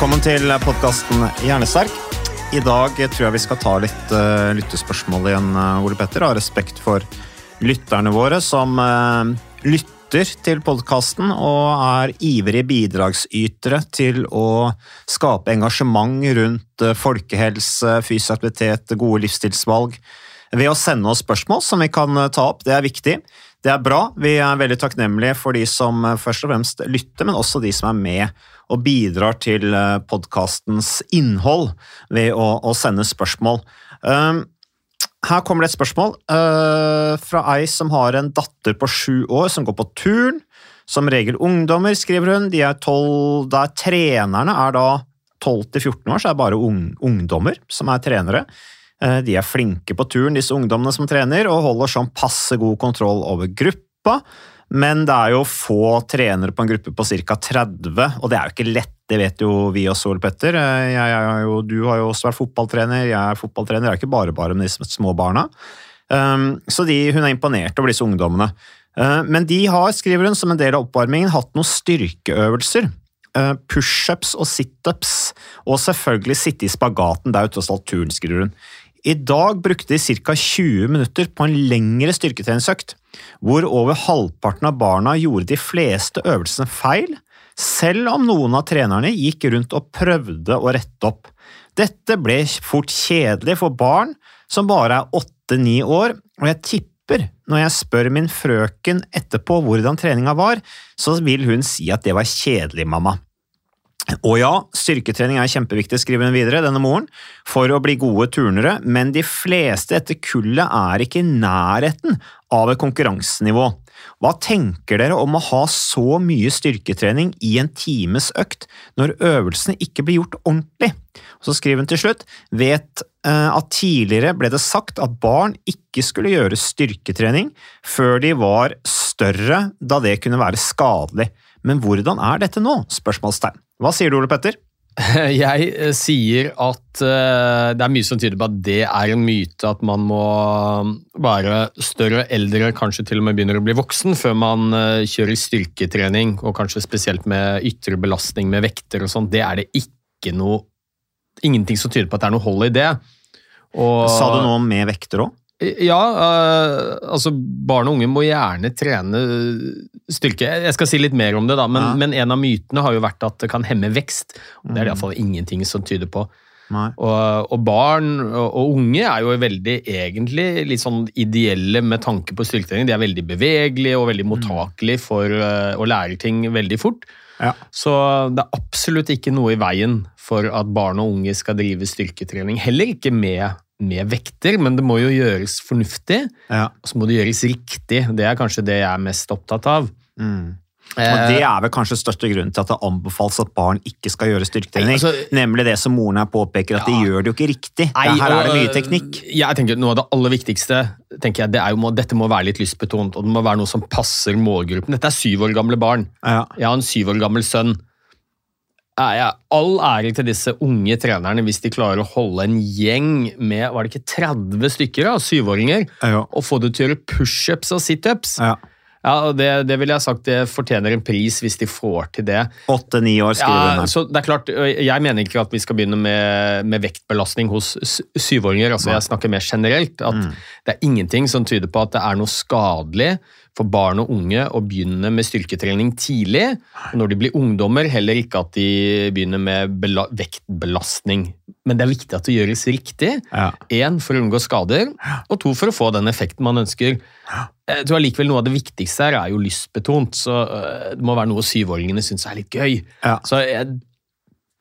Velkommen til podkasten Hjernesterk. I dag tror jeg vi skal ta litt uh, lyttespørsmål igjen, uh, Ole Petter, av respekt for lytterne våre som uh, lytter til podkasten og er ivrige bidragsytere til å skape engasjement rundt uh, folkehelse, fysisk aktivitet, gode livsstilsvalg ved å sende oss spørsmål som vi kan ta opp. Det er viktig. Det er bra. Vi er veldig takknemlige for de som uh, først og fremst lytter, men også de som er med og bidrar til podkastens innhold ved å, å sende spørsmål. Um, her kommer det et spørsmål uh, fra ei som har en datter på sju år som går på turn. Som regel ungdommer, skriver hun. De er 12, der trenerne er da 12 til 14 år, så er det bare ung, ungdommer som er trenere. Uh, de er flinke på turn, disse ungdommene som trener, og holder sånn passe god kontroll over gruppa. Men det er jo få trenere på en gruppe på ca. 30, og det er jo ikke lett. Det vet jo vi også, Ole Petter. Jeg, jeg, jo, du har jo også vært fotballtrener, jeg er fotballtrener. Det er ikke bare bare med disse små barna. Um, så de, hun er imponert over disse ungdommene. Uh, men de har, skriver hun, som en del av oppvarmingen, hatt noen styrkeøvelser. Uh, Pushups og situps, og selvfølgelig sitte i spagaten. Det er jo tross alt turn, skriver hun. I dag brukte de ca. 20 minutter på en lengre styrketreningsøkt, hvor over halvparten av barna gjorde de fleste øvelsene feil, selv om noen av trenerne gikk rundt og prøvde å rette opp. Dette ble fort kjedelig for barn som bare er åtte–ni år, og jeg tipper når jeg spør min frøken etterpå hvordan treninga var, så vil hun si at det var kjedelig, mamma. Og ja, styrketrening er kjempeviktig, skriver hun videre, denne moren, for å bli gode turnere, men de fleste etter kullet er ikke i nærheten av et konkurransenivå. Hva tenker dere om å ha så mye styrketrening i en times økt når øvelsene ikke blir gjort ordentlig? Og så skriver hun til slutt, vet eh, at tidligere ble det sagt at barn ikke skulle gjøre styrketrening før de var større, da det kunne være skadelig. Men hvordan er dette nå? Spørsmålstegn. Hva sier du, Ole Petter? Jeg eh, sier at eh, det er mye som tyder på at det er en myte at man må være større, eldre, kanskje til og med begynner å bli voksen før man eh, kjører styrketrening, og kanskje spesielt med ytre belastning med vekter og sånn. Det er det ikke noe Ingenting som tyder på at det er noe hold i det. Og, Sa du noe om med vekter òg? Ja, øh, altså barn og unge må gjerne trene styrke. Jeg skal si litt mer om det, da, men, Ja. men en av mytene har jo vært at det kan hemme vekst. og Det er det iallfall ingenting som tyder på. Og, og barn og, og unge er jo veldig egentlig litt sånn ideelle med tanke på styrketrening. De er veldig bevegelige og veldig mottakelige for øh, å lære ting veldig fort. Ja. Så det er absolutt ikke noe i veien for at barn og unge skal drive styrketrening. Heller ikke med, med vekter, men det må jo gjøres fornuftig. Ja. Og så må det gjøres riktig. Det er kanskje det jeg er mest opptatt av. Mm. Eh, Og Det er vel kanskje største grunnen til at det anbefales at barn ikke skal gjøre styrketrening. Nei, altså- nemlig det som moren her påpeker, at de gjør det jo ikke riktig. Nei, her er det mye teknikk. Jeg tenker Noe av det aller viktigste tenker jeg, det er jo, dette må være litt lystbetont, og det må være noe som passer målgruppen. Dette er syv år gamle barn. Ja. Jeg har en syv år gammel sønn. Er jeg, all ære til disse unge trenerne hvis de klarer å holde en gjeng med var det ikke 30 stykker da, syvåringer Ja. og få det til å gjøre pushups og situps. Ja. Ja, og det, det vil jeg sagt, det fortjener en pris hvis de får til det. Åtte-ni år, skriver Ja, så det er klart, Jeg mener ikke at vi skal begynne med, med vektbelastning hos syvåringer. altså Jeg snakker mer generelt. at Mm. Det er ingenting som tyder på at det er noe skadelig for barn og unge å begynne med styrketrening tidlig. Når de blir ungdommer, heller ikke at de begynner med bela vektbelastning. Men det er viktig at det gjøres riktig. Én for å unngå skader, og to for å få den effekten man ønsker. Jeg tror allikevel Noe av det viktigste her er jo lystbetont, så øh, det må være noe syvåringene syns er litt gøy. Så jeg,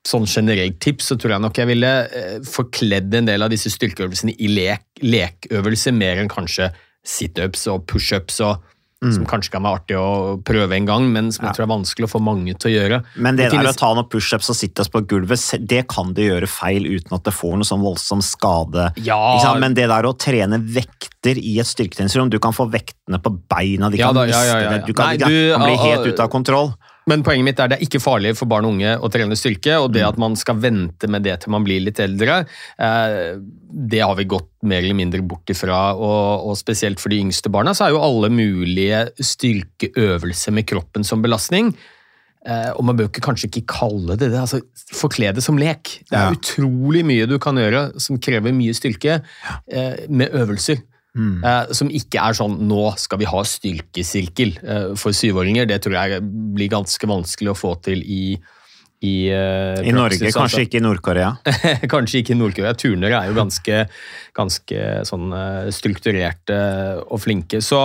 sånn generelt tips så tror jeg nok jeg ville eh, forkledd en del av disse styrkeøvelsene i lek, lekøvelser mer enn kanskje situps og pushups, og, som kanskje kan være artig å prøve en gang, men som jeg tror er vanskelig å få mange til å gjøre. Men det der å ta noen pushups og sitte oss på gulvet, det kan du gjøre feil uten at det får noe sånn voldsom skade. Ja. Men det der å trene vekter i et styrketreningsrom, du kan få vektene på beina, de Ja kan da, ja, miste ja, ja, ja. det, du kan, Nei, du, kan bli ah, helt ah, ute av kontroll. Men poenget mitt er det er ikke farlig for barn og unge å trene styrke, og det Mm. at man skal vente med det til man blir litt eldre, eh, det har vi gått mer eller mindre bort ifra. Og, og spesielt for de yngste barna så er jo alle mulige styrkeøvelser med kroppen som belastning. Eh, og man bør kanskje ikke kalle det det, altså forkle det som lek. Det er Ja. utrolig mye du kan gjøre som krever mye styrke, eh, med øvelser. Mm. Eh, som ikke er sånn 'nå skal vi ha styrkesirkel' eh, for syvåringer. Det tror jeg blir ganske vanskelig å få til i i, eh, I Norge, praksis, kanskje altså. ikke i Nord-Korea. Kanskje ikke i Nord-Korea. Turnere er jo ganske, ganske sånn eh, strukturerte og flinke. Så,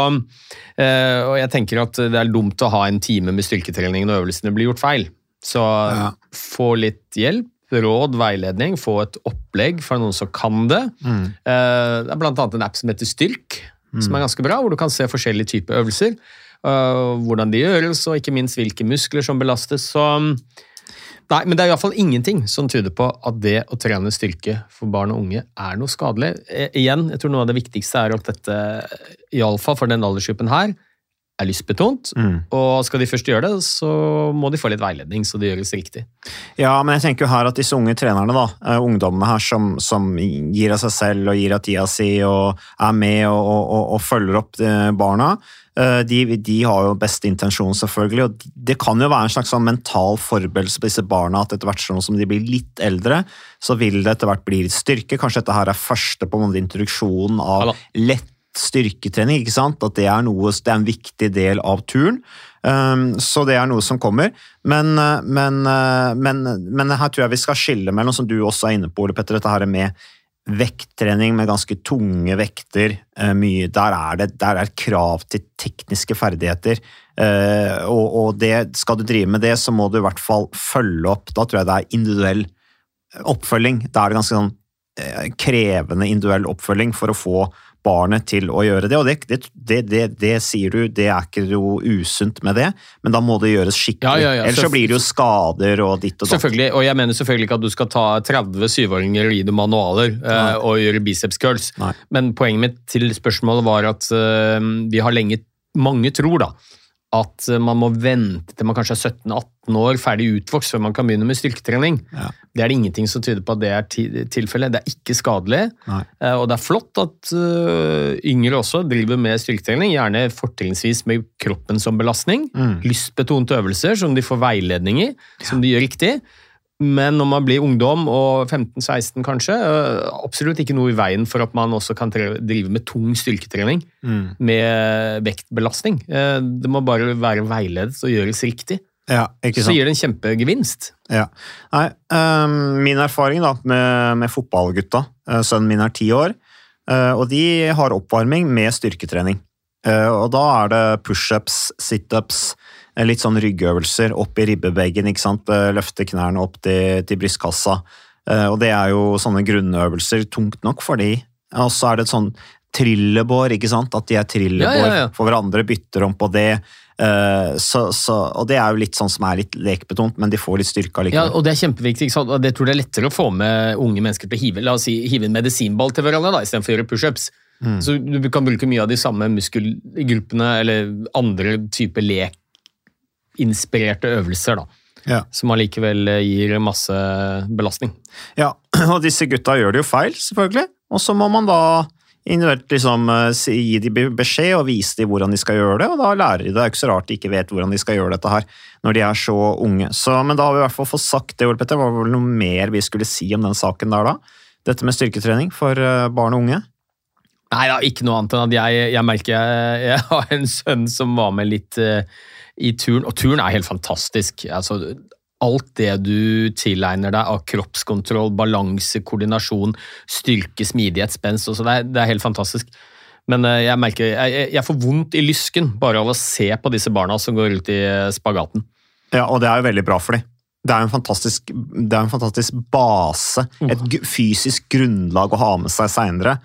eh, og jeg tenker at det er dumt å ha en time med styrketrening når øvelsene blir gjort feil. Så Ja. få litt hjelp, råd, veiledning, få et opplegg fra noen som kan det. Mm. Det er annet en app som heter Styrk, som er ganske bra, hvor du kan se forskjellige typer øvelser. eh, Hvordan de gjøres, og ikke minst hvilke muskler som belastes. Så Nei, men det er iallfall ingenting som tyder på at det å trene styrke for barn og unge er noe skadelig. Eh, igjen, jeg tror noe av det viktigste er at dette, iallfall for den aldersgruppen her, er lystbetont. Og skal de først gjøre det, så må de få litt veiledning, så det gjøres riktig. Ja, men jeg tenker jo her at disse unge trenerne, da, eh, ungdommene her som, som gir av seg selv og gir av tida si og er med og, og, og, følger opp eh, barna, eh, de, de har jo beste intensjon, selvfølgelig. og Det kan jo være en slags sånn mental forberedelse på disse barna at etter hvert sånn som de blir litt eldre, så vil det etter hvert bli litt styrke. Kanskje dette her er første på en måte introduksjonen av lett styrketrening, ikke sant? At det er, noe, det er en viktig del av turen. Um, så det er noe som kommer. Men, uh, men, uh, men, men her tror jeg vi skal skille mellom, som du også er inne på, Ole Petter, dette her med vekttrening med ganske tunge vekter. uh, mye, der, er det, der er krav til tekniske ferdigheter. Og, og det, skal du drive med det, så må du i hvert fall følge opp. Da tror jeg det er individuell oppfølging. Da er det ganske sånn krevende individuell oppfølging for å få barnet til å gjøre det. Og det, det, det, det, det sier du, det er ikke noe usunt med det, men da må det gjøres skikkelig. Ja, ja, ja, Ellers så blir det jo skader og ditt og datt. Selvfølgelig, og jeg mener selvfølgelig ikke at du skal ta 30 syvåringer og gi dem manualer uh, og gjøre biceps curls, Nei. men poenget mitt til spørsmålet var at uh, vi har lenge, mange tror da, at eh, man må vente til man kanskje er 17-18 år ferdig utvokst før man kan begynne med styrketrening. Ja. Det er det ingenting som tyder på at det er tilfellet. Det er ikke skadelig, Nei. eh, og det er flott at eh, yngre også driver med styrketrening, gjerne fortrinnsvis med kroppen som belastning. Mm. Lystbetonte øvelser som de får veiledning i, som de gjør riktig. Men når man blir ungdom, og 15-16 kanskje, øh, absolutt ikke noe i veien for at man også kan drive med tung styrketrening Mm. med vektbelastning. Eh, Det må bare være veiledet og gjøres riktig. Ja, ikke Så gir det en kjempegevinst. Ja. Nei, um, min erfaring da, med, med fotballgutta eh, Sønnen min er ti år, eh, og de har oppvarming med styrketrening. Eh, og da er det pushups, situps, eh, litt sånn ryggøvelser opp i ribbebeggen, ikke sant? Eh, Løfte knærne opp til, til brystkassa. Eh, og det er jo sånne grunnøvelser, tungt nok for de. Og så er det et sånn trillebår, ikke sant? At de er trillebår Ja, ja, ja. for hverandre, bytter om på det. Eh, så, så, og det er jo litt sånn som er litt lekbetont, men de får litt styrke Ja, og Det er kjempeviktig. ikke sant? Det tror det er lettere å få med unge mennesker til å hive, la oss si, hive en medisinball til hverandre da, istedenfor å gjøre pushups. Så Du kan bruke mye av de samme muskelgruppene eller andre typer lekinspirerte øvelser. da. Ja. som allikevel eh, gir masse belastning. Ja, og disse gutta gjør det jo feil, selvfølgelig. Og så må man da liksom eh, gi dem beskjed og vise dem hvordan de skal gjøre det, og da lærer de det. Det er ikke så rart de ikke vet hvordan de skal gjøre dette her når de er så unge. Så, men da har vi i hvert fall fått sagt det, Ole Petter. Var det vel noe mer vi skulle si om den saken der da? Dette med styrketrening for eh, barn og unge? Nei da, ikke noe annet enn at jeg, jeg merker jeg, jeg har en sønn som var med litt eh, i turn, og turn er helt fantastisk. Altså, alt det du tilegner deg av kroppskontroll, balanse, koordinasjon, styrke, smidighet, spenst, også, det, er, det er helt fantastisk. Men eh, jeg merker jeg, jeg- får vondt i lysken bare av å se på disse barna som går ut i eh, spagaten. Ja, og det er jo veldig bra for dem. Det er jo en fantastisk, det er en fantastisk base, et fysisk grunnlag å ha med seg seinere,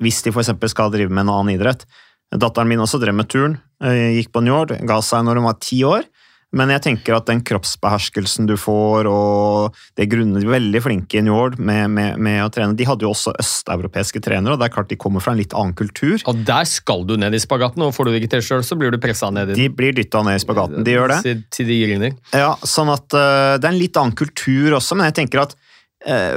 hvis de f.eks. skal drive med en annen idrett. Datteren min også drev med turn, eh, gikk på Njord, ga seg når hun var ti år. Men jeg tenker at den kroppsbeherskelsen du får, og det grunnet De er veldig flinke i Njord med, med, med å trene. De hadde jo også østeuropeiske trenere, og det er klart de kommer fra en litt annen kultur. Og der skal du ned i spagaten, og får du det ikke til sjøl, så blir du pressa ned i De blir dytta ned i spagaten, de gjør det. Til, til de griner. Ja, sånn at uh, Det er en litt annen kultur også, men jeg tenker at eh,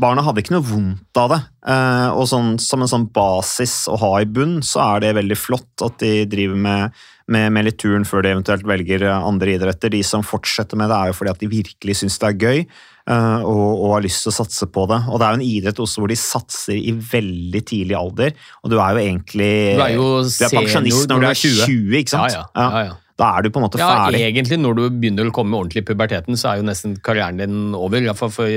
barna hadde ikke noe vondt av det. Eh, og sånn, som en sånn basis å ha i bunn, så er det veldig flott at de driver med, med, med litt turn før de eventuelt velger eh, andre idretter. De som fortsetter med det, er jo fordi at de virkelig syns det er gøy. eh, og, og har lyst til å satse på det. Og det er jo en idrett også hvor de satser i veldig tidlig alder. Og du er jo egentlig Du er jo du pensjonist når du er 20, ikke sant? Ja, ja, ja, ja. Da er du på en måte Ja, ferdig. egentlig når du begynner å komme ordentlig i puberteten, så er jo nesten karrieren din over. I hvert fall for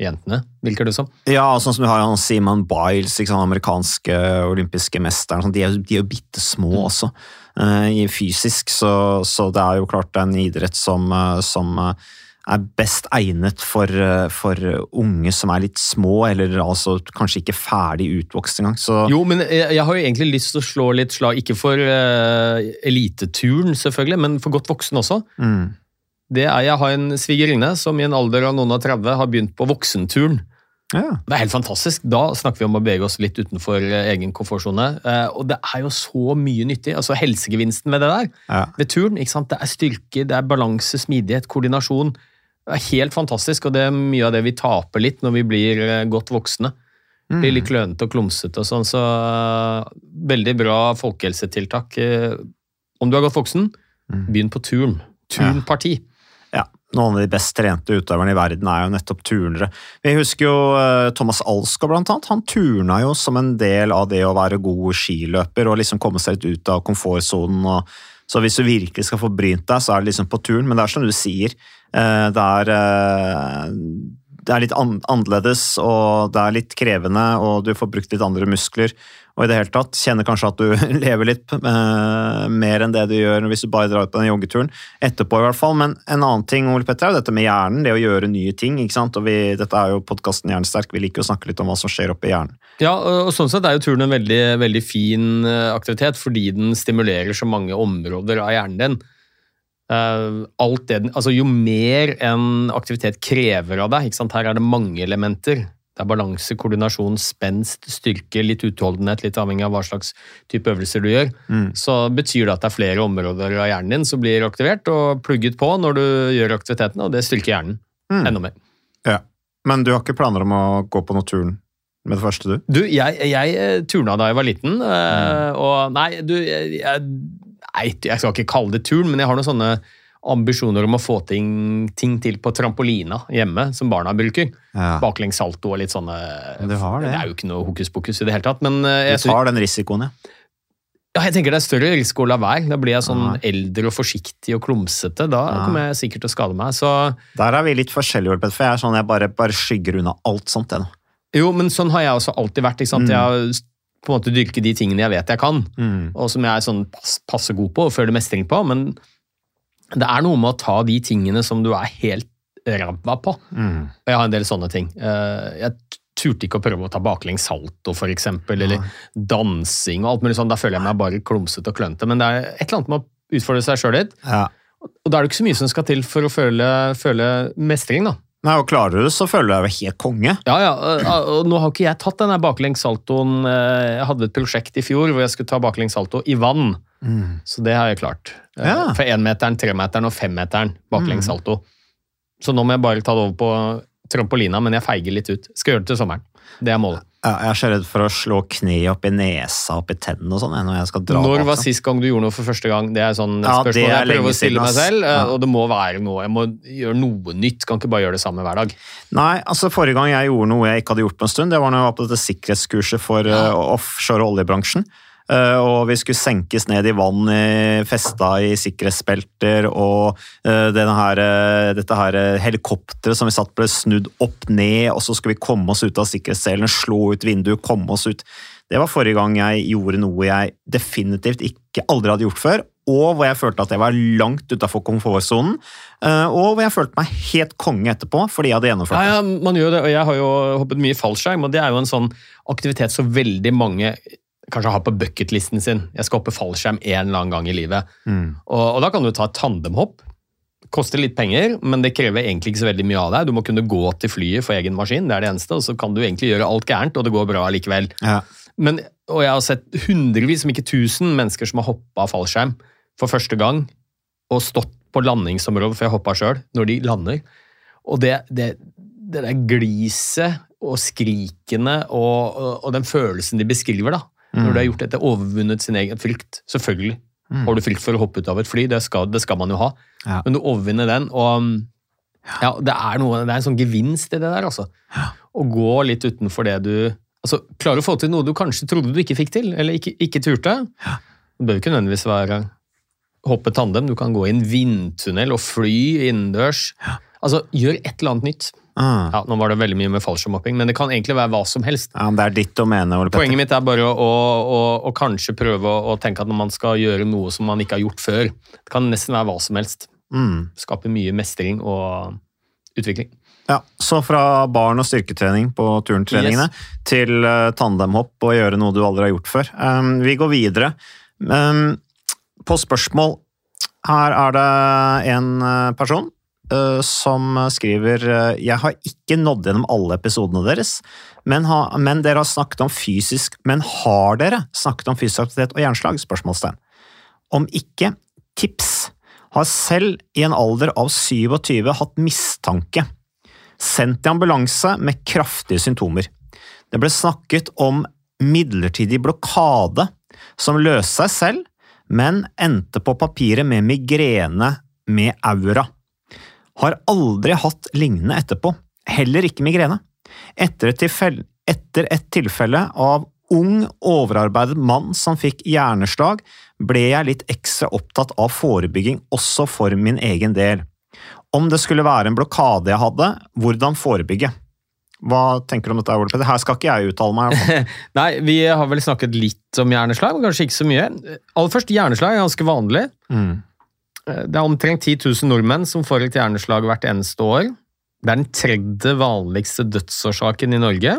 jentene, virker det som. Ja, sånn som du har han Simon Biles, ikke sant, amerikanske olympiske mesteren. sånn, De er, jo- de er jo bitte små Mm. også, uh, fysisk, så, så det er jo klart en idrett som, eh, som eh, er best egnet for, for unge som er litt små, eller altså kanskje ikke ferdig utvokst engang. Så Jo, men jeg, jeg har jo egentlig lyst til å slå litt slag, ikke for eliteturen selvfølgelig, men for godt voksen også. mm, Det er, Jeg har en svigerinne som i en alder av noen og 30 har begynt på voksenturen. ja. Det er helt fantastisk. Da snakker vi om å bevege oss litt utenfor eh, egen komfortsone. Eh, og det er jo så mye nyttig. altså Helsegevinsten ved det der, Ja. ved turen. ikke sant? Det er styrke, det er balanse, smidighet, koordinasjon. Det er helt fantastisk, og det er mye av det vi taper litt når vi blir eh, godt voksne. Blir litt klønete og klumsete og sånn, så veldig bra folkehelsetiltak. Eh, Om du er godt voksen, begynn på turn. Turnparti. Ja, noen av de best trente utøverne i verden er jo nettopp turnere. Vi husker jo eh, Thomas Alsgaard blant annet. Han turna jo som en del av det å være god skiløper og liksom komme seg litt ut av komfortsonen. Så hvis du virkelig skal få brynt deg, så er det liksom på turn. Men det er som du sier, eh, det er eh, det er litt annerledes, og det er litt krevende, og du får brukt litt andre muskler. Og i det hele tatt kjenner kanskje at du lever litt eh, mer enn det du gjør hvis du bare drar ut på den joggeturen. Etterpå, i hvert fall. Men en annen ting Ole Petter, er jo dette med hjernen, det å gjøre nye ting. ikke sant? Og vi, Dette er jo podkasten Hjernesterk, vi liker å snakke litt om hva som skjer oppi hjernen. Ja, og sånn sett er jo turen en veldig, veldig fin eh, aktivitet, fordi den stimulerer så mange områder av hjernen din. Uh, alt det, altså jo mer en aktivitet krever av deg, her er det mange elementer. Det er balanse, koordinasjon, spenst, styrke, litt utholdenhet, litt avhengig av hva slags type øvelser du gjør. Så betyr det at det er flere områder av hjernen din som blir aktivert og plugget på når du gjør aktiviteten, og det styrker hjernen enda mer. Ja. Men du har ikke planer om å gå på noe turn med det første, du? Du, jeg, jeg eh, turna da jeg var liten, mm. og nei, du, jeg, jeg, jeg skal ikke kalle det turn, men jeg har noen sånne ambisjoner om å få ting, ting til på trampolina hjemme, som barna bruker. Ja. Baklengssalto og litt sånne det. Det er jo ikke noe hokus pokus i det hele tatt, men eh, jeg, Du tar den risikoen, ja. ja, jeg tenker det er større risiko å la være. Da blir jeg sånn Ja. eldre og forsiktig og klumsete. Da Ja. kommer jeg sikkert til å skade meg. Så Der er vi litt forskjellige, for jeg er sånn jeg bare, bare skygger unna alt sånt. Jeg, jo, men sånn har jeg også alltid vært. Mm. Jeg har på en måte dyrket de tingene jeg vet jeg kan. Mm. og som jeg er sånn pass, passe god på og føler mestring på, men det er noe med å ta de tingene som du er helt ræva på. Mm. Og jeg har en del sånne ting. Eh, Jeg turte ikke å prøve å ta baklengs salto, eksempel, eller dansing og alt mulig sånn. Da føler jeg meg bare klumsete og klønete, men det er et eller annet med å utfordre seg sjøl litt. Ja. Og da er det ikke så mye som skal til for å føle, føle mestring, da. Nei, og Klarer du det, så føler du deg helt konge. Ja, ja, og- nå har ikke jeg tatt den baklengs saltoen. Eh, Jeg hadde et prosjekt i fjor hvor jeg skulle ta baklengs salto i vann. Så det har jeg klart. Eh, Ja. For énmeteren, tremeteren og femmeteren baklengs salto. Så nå må jeg bare ta det over på trampolina, men jeg feiger litt ut. Skal gjøre det til sommeren. Det er målet. Ja, jeg er så redd for å slå kneet opp i nesa, opp i tennene og sånn. Når jeg skal dra Når var sist gang du gjorde noe for første gang? Det er sånn Ja, spørsmål det er jeg prøver å stille meg selv, eh, Ja. og det må være noe. Jeg må gjøre noe nytt. Kan ikke bare gjøre det samme hver dag. Nei, altså Forrige gang jeg gjorde noe jeg ikke hadde gjort på en stund, det var når jeg var på dette sikkerhetskurset for eh, offshore oljebransjen. Eh, og vi skulle senkes ned i vann i, festa i sikkerhetsbelter, og eh, her, eh, dette her helikopteret som vi satt ble snudd opp ned, og så skulle vi komme oss ut av sikkerhetsselen, slå ut vinduet, komme oss ut. Det var forrige gang jeg gjorde noe jeg definitivt ikke aldri hadde gjort før, og hvor jeg følte at jeg var langt utafor komfortsonen, og hvor jeg følte meg helt konge etterpå fordi jeg hadde gjennomført Ja, det. ja, man gjør det, og Jeg har jo hoppet mye fallskjerm, og det er jo en sånn aktivitet som veldig mange kanskje har på bucketlisten sin. Jeg skal hoppe fallskjerm en eller annen gang i livet. Mm. Og, og Da kan du ta et tandemhopp. Koster litt penger, men det krever egentlig ikke så veldig mye av deg. Du må kunne gå til flyet for egen maskin, det er det eneste, og så kan du egentlig gjøre alt gærent, og det går bra likevel. Ja. Men, og jeg har sett hundrevis, om ikke tusen, mennesker som har hoppa fallskjerm for første gang, og stått på landingsområdet, for jeg hoppa sjøl, når de lander. Og det, det, det der gliset og skrikene og, og, og den følelsen de beskriver, da, når du har gjort dette, overvunnet sin egen frykt. Selvfølgelig har du frykt for å hoppe ut av et fly, det skal, det skal man jo ha, Ja. men du overvinner den, og ja, det er, noe, det er en sånn gevinst i det der, altså. Å gå litt utenfor det du altså, Klarer å få til noe du kanskje trodde du ikke fikk til, eller ikke, ikke turte. Det bør ikke nødvendigvis være hoppe tandem, du kan gå i en vindtunnel og fly innendørs. Altså, gjør et eller annet nytt. Ah. Ja, Nå var det veldig mye med fallskjermhopping, men det kan egentlig være hva som helst. Ja, det er ditt domene, Ole Petter. Poenget mitt er bare å, å, å kanskje prøve å, å tenke at når man skal gjøre noe som man ikke har gjort før, det kan nesten være hva som helst. Mm. Skape mye mestring og utvikling. Ja, Så fra barn og styrketrening på turntreningene til eh, tandemhopp og gjøre noe du aldri har gjort før. Um, vi går videre. Um, på spørsmål Her er det en eh, person som skriver eh, Jeg har ikke nådd gjennom alle episodene deres, men, ha, men dere har snakket om fysisk Men har dere snakket om fysisk aktivitet og hjerneslag? Spørsmålstegn. Om ikke, tips. Har selv i en alder av 27 hatt mistanke. Sendt i ambulanse med kraftige symptomer. Det ble snakket om midlertidig blokade som løste seg selv, men endte på papiret med migrene med aura. Har aldri hatt lignende etterpå, heller ikke migrene. Etter et, tilfelle, etter et tilfelle av ung, overarbeidet mann som fikk hjerneslag, ble jeg litt ekstra opptatt av forebygging også for min egen del. Om det skulle være en blokade jeg hadde, hvordan forebygge? Hva tenker du om dette, Ole Petter? Her skal ikke jeg uttale meg. Nei, vi har vel snakket litt om hjerneslag, men kanskje ikke så mye. Aller først, hjerneslag er ganske vanlig. Mm. Det er omtrent 10 000 nordmenn som får et hjerneslag hvert eneste år. Det er den tredje vanligste dødsårsaken i Norge.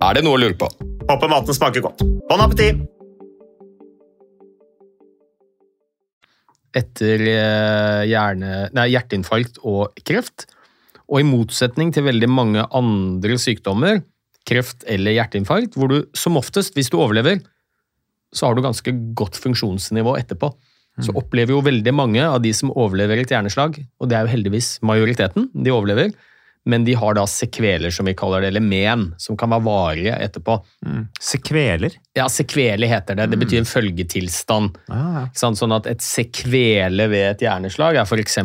Er det noe å lure på? Håper maten smaker godt. Bon appétit! etter eh, hjerne, nei, hjerteinfarkt og kreft. Og i motsetning til veldig mange andre sykdommer, kreft eller hjerteinfarkt, hvor du som oftest, hvis du overlever, så har du ganske godt funksjonsnivå etterpå. Så opplever jo veldig mange av de som overlever et hjerneslag, og det er jo heldigvis majoriteten, de overlever, men de har da sekveler, som vi kaller det, eller men, som kan være varige etterpå. Sekveler? Ja, sekvele heter det. Det betyr en følgetilstand. Ah? Sånn at et sekvele ved et hjerneslag er f.eks.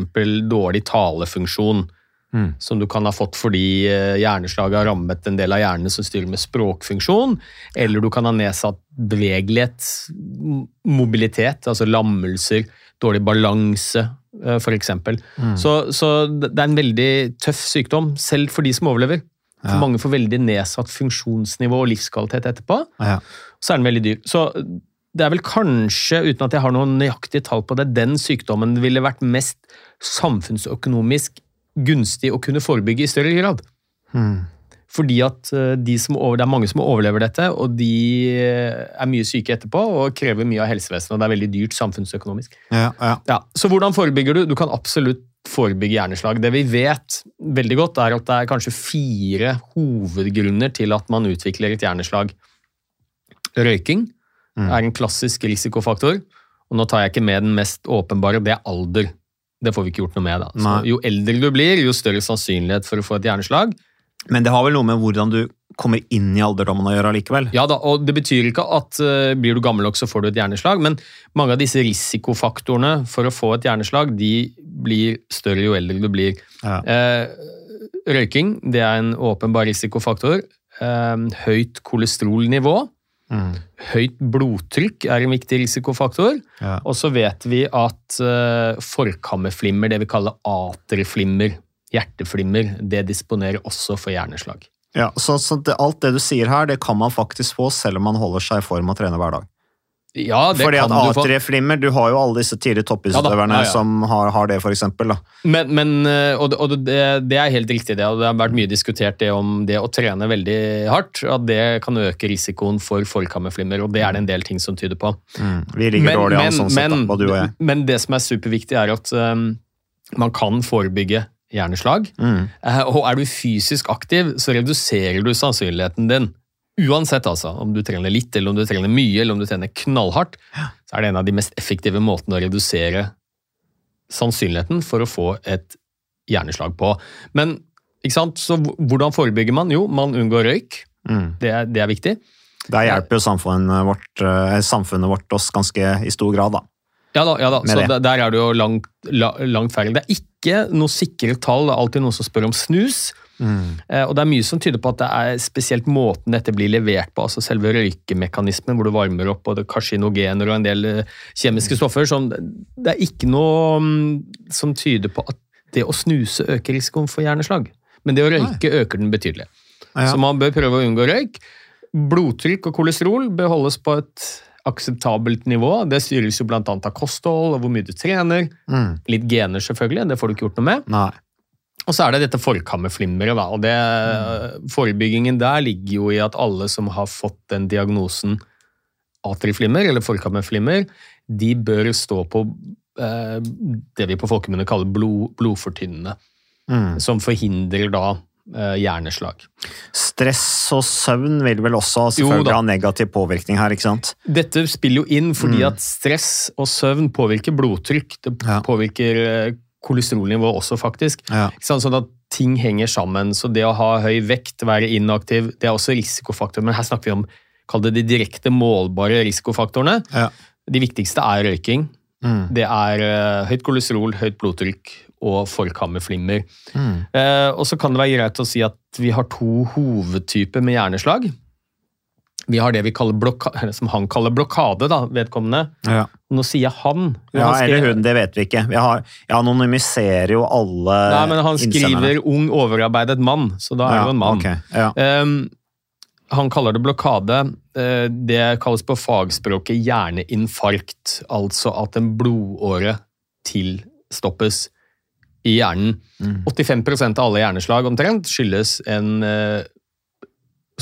dårlig talefunksjon, som du kan ha fått fordi eh, hjerneslaget har rammet en del av hjernen som styrer med språkfunksjon, eller du kan ha nedsatt bevegelighet, mobilitet, altså lammelser, dårlig balanse, eh, for eksempel. Så, så det er en veldig tøff sykdom, selv for de som overlever. For Mange får veldig nedsatt funksjonsnivå og livskvalitet etterpå Ja. så er den veldig dyr. Så det er vel kanskje, uten at jeg har noen nøyaktige tall på det, den sykdommen ville vært mest samfunnsøkonomisk gunstig å kunne forebygge i større grad. Fordi at eh, de som over, det er mange som overlever dette, og de eh, er mye syke etterpå og krever mye av helsevesenet, og det er veldig dyrt samfunnsøkonomisk. Ja, ja. Ja, så hvordan forebygger du? Du kan absolutt forebygge hjerneslag. Det vi vet veldig godt, er at det er kanskje fire hovedgrunner til at man utvikler et hjerneslag. Røyking er en klassisk risikofaktor, og nå tar jeg ikke med den mest åpenbare, det er alder. Det får vi ikke gjort noe med. da. Så jo eldre du blir, jo større sannsynlighet for å få et hjerneslag. Men det har vel noe med hvordan du kommer inn i alderdommen å gjøre allikevel? Ja da, og Det betyr ikke at uh, blir du gammel nok, så får du et hjerneslag, men mange av disse risikofaktorene for å få et hjerneslag, de blir større jo eldre du blir. Ja. Uh, røyking det er en åpenbar risikofaktor. Uh, høyt kolesterolnivå. Mm. Høyt blodtrykk er en viktig risikofaktor. Ja. Og så vet vi at uh, forkammerflimmer, det vi kaller aterflimmer, hjerteflimmer, det disponerer også for hjerneslag. Ja, så, så det, alt det du sier her, det kan man faktisk få selv om man holder seg i form og trener hver dag. Ja, det Fordi kan at du få. A3-flimmer, du har jo alle disse tidlige toppidrettsutøverne Ja ja, ja. som har, har det, for eksempel. Da. Men, men eh, og, det, og det, det er helt riktig, det. og Det har vært mye diskutert det om det å trene veldig hardt. At det kan øke risikoen for forkammerflimmer, og det er det en del ting som tyder på. Vi ligger dårlig an sånn sett, da, men, både du og jeg. men det som er superviktig, er at um, man kan forebygge hjerneslag. Mm. Eh, og er du fysisk aktiv, så reduserer du sannsynligheten din. Uansett, altså, om du trener litt, eller om du trener mye, eller om du trener knallhardt, så er det en av de mest effektive måtene å redusere sannsynligheten for å få et hjerneslag på. Men ikke sant? Så hvordan forebygger man? Jo, man unngår røyk. Mm. Det er, det er viktig. Der hjelper jo samfunnet vårt, eh, samfunnet vårt oss ganske i stor grad, da. Ja da, ja da. Så det. der, er det jo langt, la, langt færre. Det er ikke noe sikre tall, det er alltid noen som spør om snus. Mm. og det er mye som tyder på at det er spesielt måten dette blir levert på, altså selve røykemekanismen, hvor du varmer opp både karsinogener og en del eh, kjemiske stoffer. Som, det er ikke noe mm, som tyder på at det å snuse øker risikoen for hjerneslag. Men det å røyke øker den betydelig. Ja. Så man bør prøve å unngå røyk. Blodtrykk og kolesterol bør holdes på et akseptabelt nivå. Det styres jo annet av kosthold og hvor mye du trener. Mm. Litt gener, selvfølgelig. Det får du ikke gjort noe med. Nei. Og så er det dette forkammerflimmeret. og det, Forebyggingen der ligger jo i at alle som har fått den diagnosen atriflimmer, eller forkammerflimmer, de bør stå på eh, det vi på folkemunne kaller blod, blodfortynnende. Mm. Som forhindrer da hjerneslag. Stress og søvn vil vel også selvfølgelig ha negativ påvirkning her, ikke sant? Dette spiller jo inn fordi Mm. at stress og søvn påvirker blodtrykk. Det Ja. påvirker kolesterolnivået kolesterolnivå også, faktisk. Ja. Sånn at ting henger sammen. Så det å ha høy vekt, være inaktiv, det er også risikofaktorer. Men her snakker vi om kall det de direkte målbare risikofaktorene. Ja. De viktigste er røyking. Mm. Det er eh, høyt kolesterol, høyt blodtrykk og forkammerflimmer. Mm. Eh, og så kan det være greit å si at vi har to hovedtyper med hjerneslag. Vi har det vi kaller som han kaller blokade, da, vedkommende. Ja. Nå sier jeg han. ja, han eller hun, det vet vi ikke. Vi har, jeg anonymiserer jo alle Nei, men han skriver 'ung, overarbeidet mann', så da er det jo en mann. Okay. Ja. Ehm, han kaller det blokade. Eh, det kalles på fagspråket hjerneinfarkt, altså at en blodåre tilstoppes i hjernen. Mm. 85% av alle hjerneslag omtrent skyldes en eh,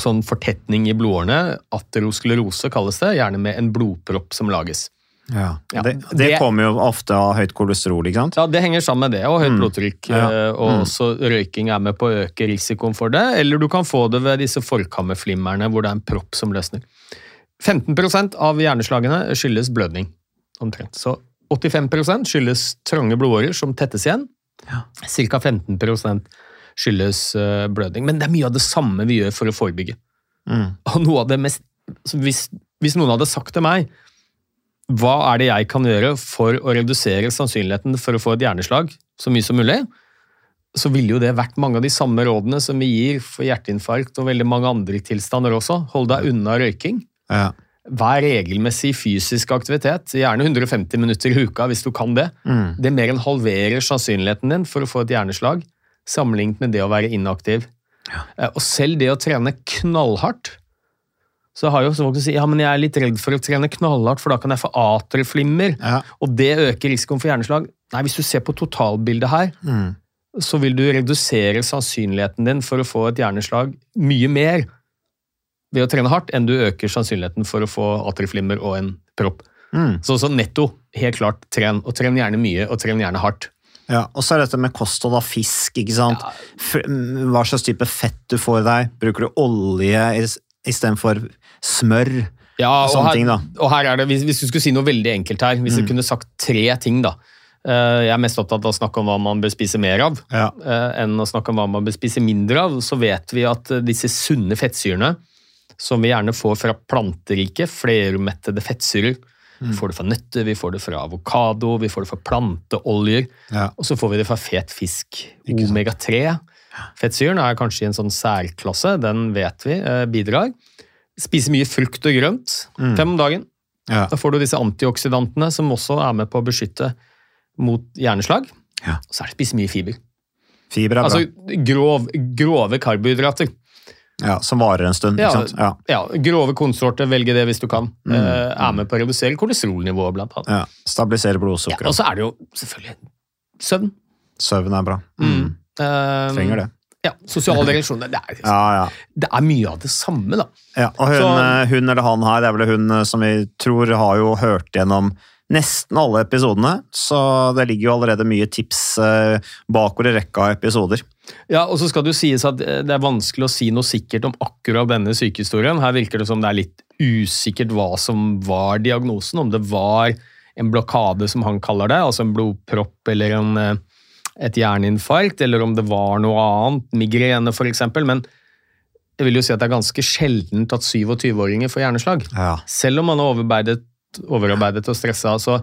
sånn fortetning i blodårene. Aterosklerose kalles det, gjerne med en blodpropp som lages. Ja. Ja, Det, det det- kommer jo ofte av høyt kolesterol, ikke sant? Ja, Det henger sammen med det, og høyt Mm. blodtrykk. Ja. eh, Og Mm. også røyking er med på å øke risikoen for det. Eller du kan få det ved disse forkammerflimmerne hvor det er en propp som løsner. 15% av hjerneslagene skyldes blødning, omtrent. Så 85% skyldes trange blodårer som tettes igjen. Ca. 15 skyldes eh, blødning. Men det er mye av det samme vi gjør for å forebygge. Mm. Og noe av det mest hvis, hvis noen hadde sagt til meg hva er det jeg kan gjøre for å redusere sannsynligheten for å få et hjerneslag så mye som mulig, så ville jo det vært mange av de samme rådene som vi gir for hjerteinfarkt og veldig mange andre tilstander også. Hold deg unna røyking. Ja. Vær regelmessig fysisk aktivitet, gjerne 150 minutter i uka hvis du kan det. Mm. Det mer enn halverer sannsynligheten din for å få et hjerneslag, sammenlignet med det å være inaktiv. Ja. Og selv det å trene knallhardt, så har jo folk som sier ja, men jeg er litt redd for å trene knallhardt, for da kan jeg få atrieflimmer, Ja. og det øker risikoen for hjerneslag. Nei, hvis du ser på totalbildet her, Mm. så vil du redusere sannsynligheten din for å få et hjerneslag mye mer ved å trene hardt, enn du øker sannsynligheten for å få atrieflimmer og en propp. Mm. Så, så netto, helt klart, tren. Og tren gjerne mye, og tren gjerne hardt. Ja, og så er dette med kosthold av fisk, ikke sant? Ja. hva slags type fett du får i deg. Bruker du olje is- istedenfor smør? Ja, Og og her, ting, da. og her er det, hvis, hvis du skulle si noe veldig enkelt her, hvis du kunne sagt tre ting, da. Eh, Jeg er mest opptatt av å snakke om hva man bør spise mer av, Ja. eh, enn å snakke om hva man bør spise mindre av. Så vet vi at eh, disse sunne fettsyrene, som vi gjerne får fra planterike, flermettede fettsyrer, Mm. vi får det fra nøtter, vi får det fra avokado, vi får det fra planteoljer, Ja. og så får vi det fra fet fisk. Omega-3. Fettsyren er kanskje i en sånn særklasse, den vet vi eh, bidrar. Spise mye frukt og grønt, Mm. fem om dagen. Ja. Da får du disse antioksidantene som også er med på å beskytte mot hjerneslag. Ja. Og så er det spise mye fiber. Fiber er bra. Altså grov, grove karbohydrater. Ja, som varer en stund, Ja? Ja. Ja, Grove konsorter, velge det hvis du kan. Mm. Eh, Er med på å redusere kolesterolnivået, blant annet. ja. Stabilisere Ja, og så er det jo selvfølgelig søvn. Søvn er bra. Mm. Mm. Trenger det. Ja, Sosiale relasjoner. Det er, Ja, ja. det er mye av det samme, da. Ja, og hun, Så- eh, hun eller han her, det er vel hun eh, som vi tror har jo hørt gjennom nesten alle episodene, så det ligger jo allerede mye tips eh, bakover i rekka av episoder. Ja, og så skal det jo sies at eh, det er vanskelig å si noe sikkert om akkurat denne sykehistorien. Her virker det som det er litt usikkert hva som var diagnosen, om det var en blokade, som han kaller det, altså en blodpropp eller en, eh, et hjerneinfarkt, eller om det var noe annet, migrene f.eks. Men jeg vil jo si at det er ganske sjeldent at 27-åringer får hjerneslag. Ja. Selv om man har overarbeidet, overarbeidet og stressa. Så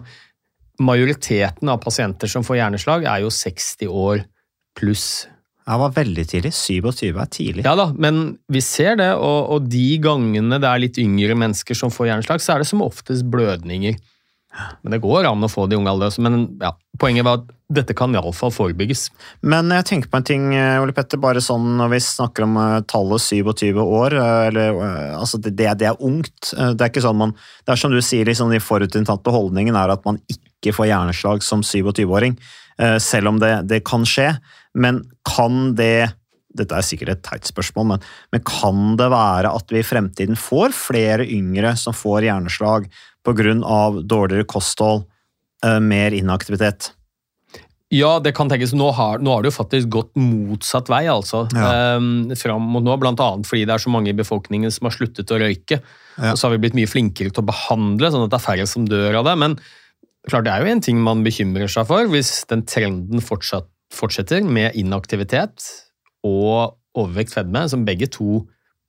majoriteten av pasienter som får hjerneslag, er jo 60 år pluss. Det var veldig tidlig. 27 er tidlig. Ja da, men vi ser det, og, og de gangene det er litt yngre mennesker som får hjerneslag, så er det som oftest blødninger. Men det går an å få de unge ung alder. Men ja, poenget var at dette kan iallfall forebygges. Men jeg tenker på en ting, eh, Ole Petter, bare sånn når vi snakker om eh, tallet 27 år, eh, eller altså det, det er ungt. Det er ikke sånn man Det er som du sier, liksom de forutinntatte holdningen er at man ikke får hjerneslag som 27-åring, eh, selv om det, det kan skje. Men kan det dette er sikkert et teit spørsmål, men, men kan det være at vi i fremtiden får flere yngre som får hjerneslag pga. dårligere kosthold, eh, mer inaktivitet? Ja, det kan tenkes. Nå har, nå har det jo faktisk gått motsatt vei, altså. Ja. Um, fram mot nå, annet fordi det er så mange i befolkningen som har sluttet å røyke. Ja. Og så har vi blitt mye flinkere til å behandle, sånn at det er færre som dør av det. Men klart, det er jo en ting man bekymrer seg for, hvis den trenden fortsatt, fortsetter med inaktivitet og overvekt fedme, som begge to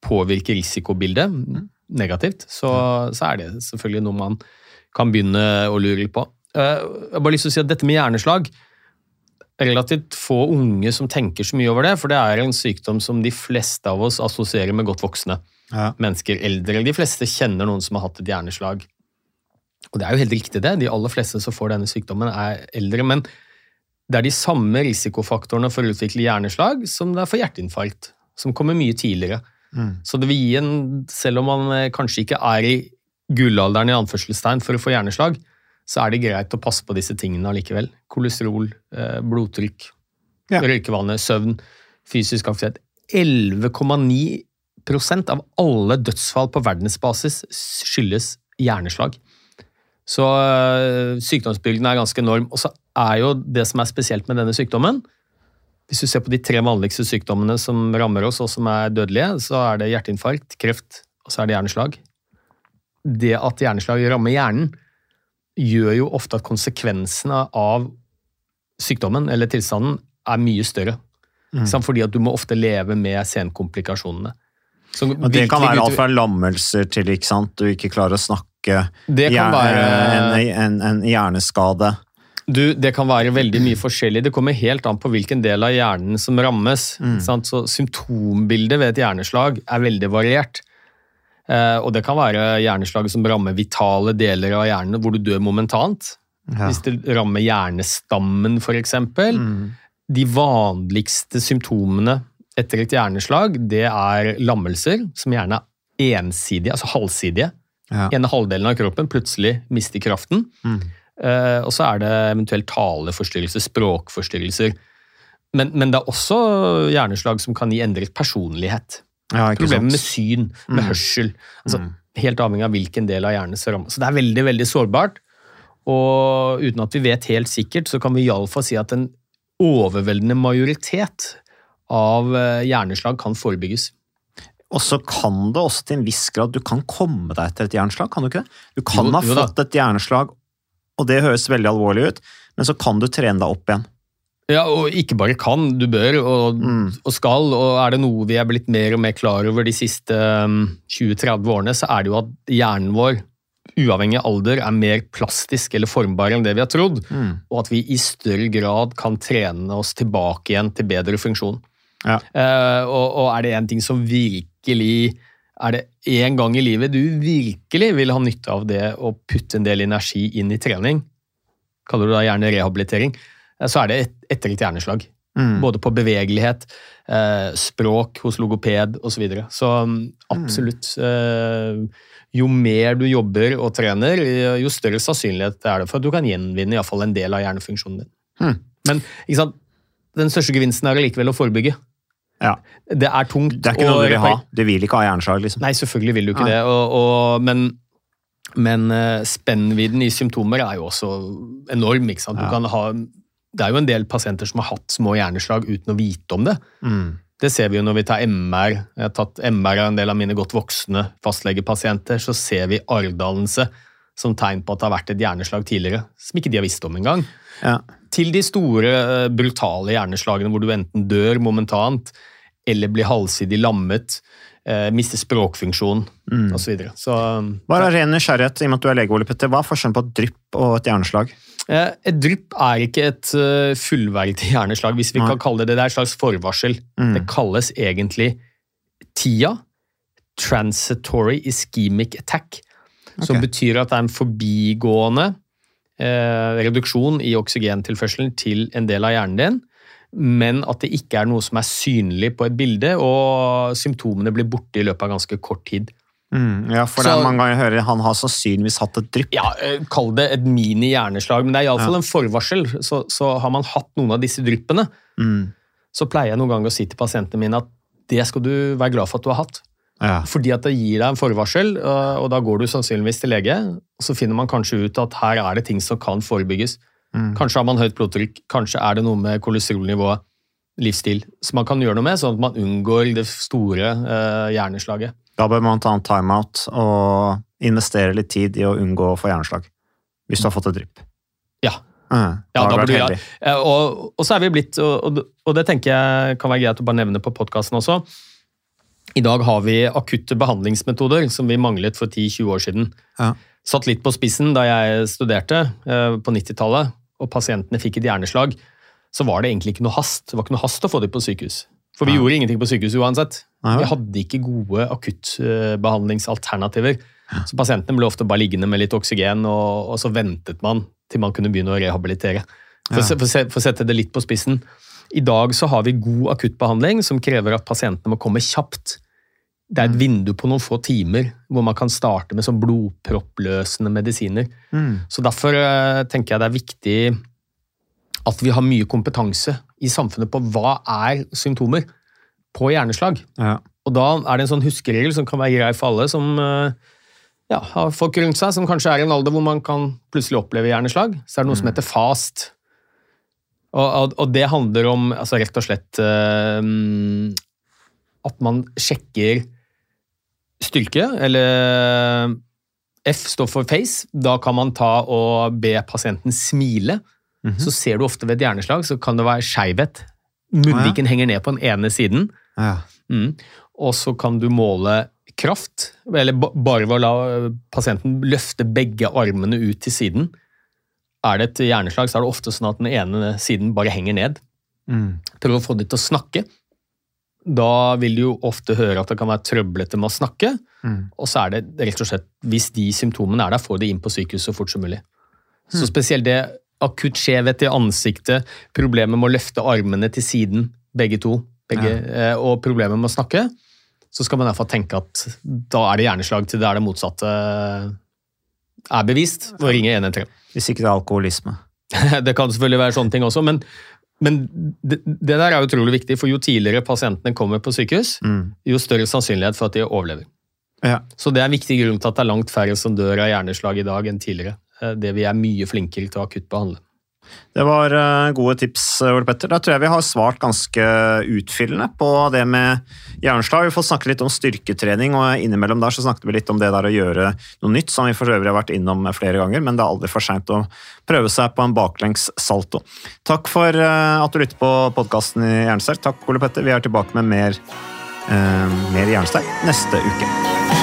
påvirker risikobildet negativt, så, så er det selvfølgelig noe man kan begynne å lure litt på. Eh, Jeg har bare lyst til å si at dette med hjerneslag relativt få unge som tenker så mye over det, for det er en sykdom som de fleste av oss assosierer med godt voksne Ja. mennesker. Eldre. De fleste kjenner noen som har hatt et hjerneslag. Og det er jo helt riktig det, de aller fleste som får denne sykdommen er eldre, men det er de samme risikofaktorene for å utvikle hjerneslag som det er for hjerteinfarkt, som kommer mye tidligere. Mm. Så det vil gi en, selv om man eh, kanskje ikke er i gullalderen i anførselstegn for å få hjerneslag, så er det greit å passe på disse tingene allikevel. Kolesterol, eh, blodtrykk, Ja. røykevane, søvn, fysisk aktivitet. 11,9% av alle dødsfall på verdensbasis skyldes hjerneslag. Så øh, sykdomsbyrden er ganske enorm. Og så er jo det som er spesielt med denne sykdommen Hvis du ser på de tre vanligste sykdommene som rammer oss, og som er dødelige, så er det hjerteinfarkt, kreft, og så er det hjerneslag. Det at hjerneslag rammer hjernen, gjør jo ofte at konsekvensene av sykdommen eller tilstanden er mye større. Mm. Fordi at du må ofte leve med senkomplikasjonene. Så Og det kan være alt fra lammelser til ikke sant? du ikke klarer å snakke, Det kan være- en, en, en hjerneskade. Du, Det kan være veldig mye forskjellig. Det kommer helt an på hvilken del av hjernen som rammes. Mm. Sant? Så Symptombildet ved et hjerneslag er veldig variert. Eh, og Det kan være hjerneslag som rammer vitale deler av hjernen, hvor du dør momentant. Ja. Hvis det rammer hjernestammen, f.eks. De vanligste symptomene etter et hjerneslag det er lammelser, som gjerne er ensidige, altså halvsidige. Ja. ene halvdelen av kroppen plutselig mister kraften. Eh, og så er det eventuelt taleforstyrrelser, språkforstyrrelser. Men, men det er også hjerneslag som kan gi endret personlighet. Ja, Problemer med syn, med hørsel. Altså, Helt avhengig av hvilken del av hjernen som rammes. Så det er veldig veldig sårbart. Og uten at vi vet helt sikkert, så kan vi iallfall si at en overveldende majoritet av eh, hjerneslag kan forebygges. Og så kan det også til en viss grad Du kan komme deg etter et hjerneslag, kan du ikke det? Du kan Jo, ha fått et hjerneslag, og det høres veldig alvorlig ut, men så kan du trene deg opp igjen. Ja, og ikke bare kan, du bør og, Mm. og skal. Og er det noe vi er blitt mer og mer klar over de siste um, 20-30 årene, så er det jo at hjernen vår, uavhengig av alder, er mer plastisk eller formbar enn det vi har trodd. Mm. Og at vi i større grad kan trene oss tilbake igjen til bedre funksjon. Ja. Uh, og, og er det én ting som virkelig Er det én gang i livet du virkelig vil ha nytte av det å putte en del energi inn i trening, kaller du da gjerne rehabilitering, eh, så er det et, etter et hjerneslag. Mm. Både på bevegelighet, eh, språk hos logoped osv. Så, videre. så mm, absolutt. Eh, jo mer du jobber og trener, jo større sannsynlighet er det for at du kan gjenvinne i hvert fall en del av hjernefunksjonen din. Mm. Men den største gevinsten er allikevel å forebygge. Ja. Det er tungt. Det er ikke noe du vil ha. Du vil ikke ha hjerneslag, liksom. Nei, selvfølgelig vil du ikke Nei. det. Og, og, men men eh, spennvidden i symptomer er jo også enorm. ikke sant? Du Ja. kan ha, det er jo en del pasienter som har hatt små hjerneslag uten å vite om det. Mm. Det ser vi jo når vi tar MR. Jeg har tatt MR av en del av mine godt voksne fastlegepasienter. Så ser vi arvdannelse som tegn på at det har vært et hjerneslag tidligere, som ikke de har visst om engang. Ja. Til de store, eh, brutale hjerneslagene hvor du enten dør momentant eller blir halvsidig lammet, eh, mister språkfunksjon Mm. osv. Så, videre. så Bare av ren nysgjerrighet, i og med at du er lege, Ole Petter, hva er forskjellen på et drypp og et hjerneslag? eh, et drypp er ikke et fullverdig hjerneslag, hvis vi Nei. kan kalle det det. Det er et slags forvarsel. Mm. Det kalles egentlig TIA, Transitory Ischemic Attack, som Ok. betyr at det er en forbigående reduksjon i oksygentilførselen til en del av hjernen din, men at det ikke er noe som er synlig på et bilde, og symptomene blir borte i løpet av ganske kort tid. Mm, ja, for det Så- er mange ganger jeg hører han har sannsynligvis hatt et drypp. Ja, eh, Kall det et mini-hjerneslag, men det er iallfall Ja. en forvarsel. Så, så har man hatt noen av disse dryppene, Mm, så pleier jeg noen ganger å si til pasientene mine at det skal du være glad for at du har hatt. Ja. Fordi at det gir deg en forvarsel, øh, og da går du sannsynligvis til lege. og Så finner man kanskje ut at her er det ting som kan forebygges. Mm. Kanskje har man høyt blodtrykk, kanskje er det noe med kolesterolnivået, livsstil, som man kan gjøre noe med, sånn at man unngår det store eh, hjerneslaget. Da bør man ta en timeout og investere litt tid i å unngå å få hjerneslag. Hvis du har fått et drypp. Ja. Mm, Ja, da du burde jeg, heldig. eh, og, og så er vi blitt, og, og, og det tenker jeg kan være greit å bare nevne på podkasten også. I dag har vi akutte behandlingsmetoder som vi manglet for 10-20 år siden. Ja. Satt litt på spissen da jeg studerte eh, på 90-tallet, og pasientene fikk et hjerneslag, så var det egentlig ikke noe hast. Det var ikke noe hast å få dem på sykehus. For vi ja. gjorde ingenting på sykehus uansett. Vi hadde ikke gode akuttbehandlingsalternativer. Så pasientene ble ofte bare liggende med litt oksygen, og, og så ventet man til man kunne begynne å rehabilitere. For, å for, for å sette det litt på spissen. I dag så har vi god akuttbehandling som krever at pasientene må komme kjapt. Det er et vindu på noen få timer hvor man kan starte med sånn blodproppløsende medisiner. Mm. Så derfor eh, tenker jeg det er viktig at vi har mye kompetanse i samfunnet på hva er symptomer på hjerneslag. Ja. Og da er det en sånn huskeregel som kan være grei for alle som eh, ja, har folk rundt seg som kanskje er i en alder hvor man kan plutselig oppleve hjerneslag. Så er det noe som heter fast. Og, og, og det handler om altså rett og slett uh, at man sjekker styrke, eller F står for face. Da kan man ta og be pasienten smile. Så ser du ofte ved et hjerneslag så kan det være skeivhet. Munnviken henger ned på den ene siden. Ja. Mm. Og så kan du måle kraft, eller bare ved å la pasienten løfte begge armene ut til siden. Er det et hjerneslag, så er det ofte sånn at den ene siden bare henger ned. Mm. Prøv å få dem til å snakke. Da vil du jo ofte høre at det kan være trøblete med å snakke. Mm. Og så er det rett og slett, hvis de symptomene er der, få de inn på sykehuset så fort som mulig. Så spesielt det akutt skjevhet i ansiktet, problemet med å løfte armene til siden, begge to, begge, ja. og problemet med å snakke, så skal man i hvert fall tenke at da er det hjerneslag til det er det motsatte er bevist, og ringe 113. Hvis ikke det er alkoholisme. Det kan selvfølgelig være sånne ting også, men, men det, det der er utrolig viktig, for jo tidligere pasientene kommer på sykehus, Mm. jo større sannsynlighet for at de overlever. Ja. Så det er en viktig grunn til at det er langt færre som dør av hjerneslag i dag enn tidligere. Eh, Det vi er mye flinkere til å akuttbehandle. Det var eh, gode tips, Ole Petter. Da tror jeg vi har svart ganske utfyllende på det med hjerneslag. Vi får snakke litt om styrketrening, og innimellom der så snakket vi litt om det der å gjøre noe nytt, som vi for øvrig har vært innom flere ganger, men det er aldri for seint å prøve seg på en baklengs salto. Takk for eh, at du lytter på podkasten i Jernsterk. Takk, Ole Petter. Vi er tilbake med mer, eh, mer Jernsterk neste uke.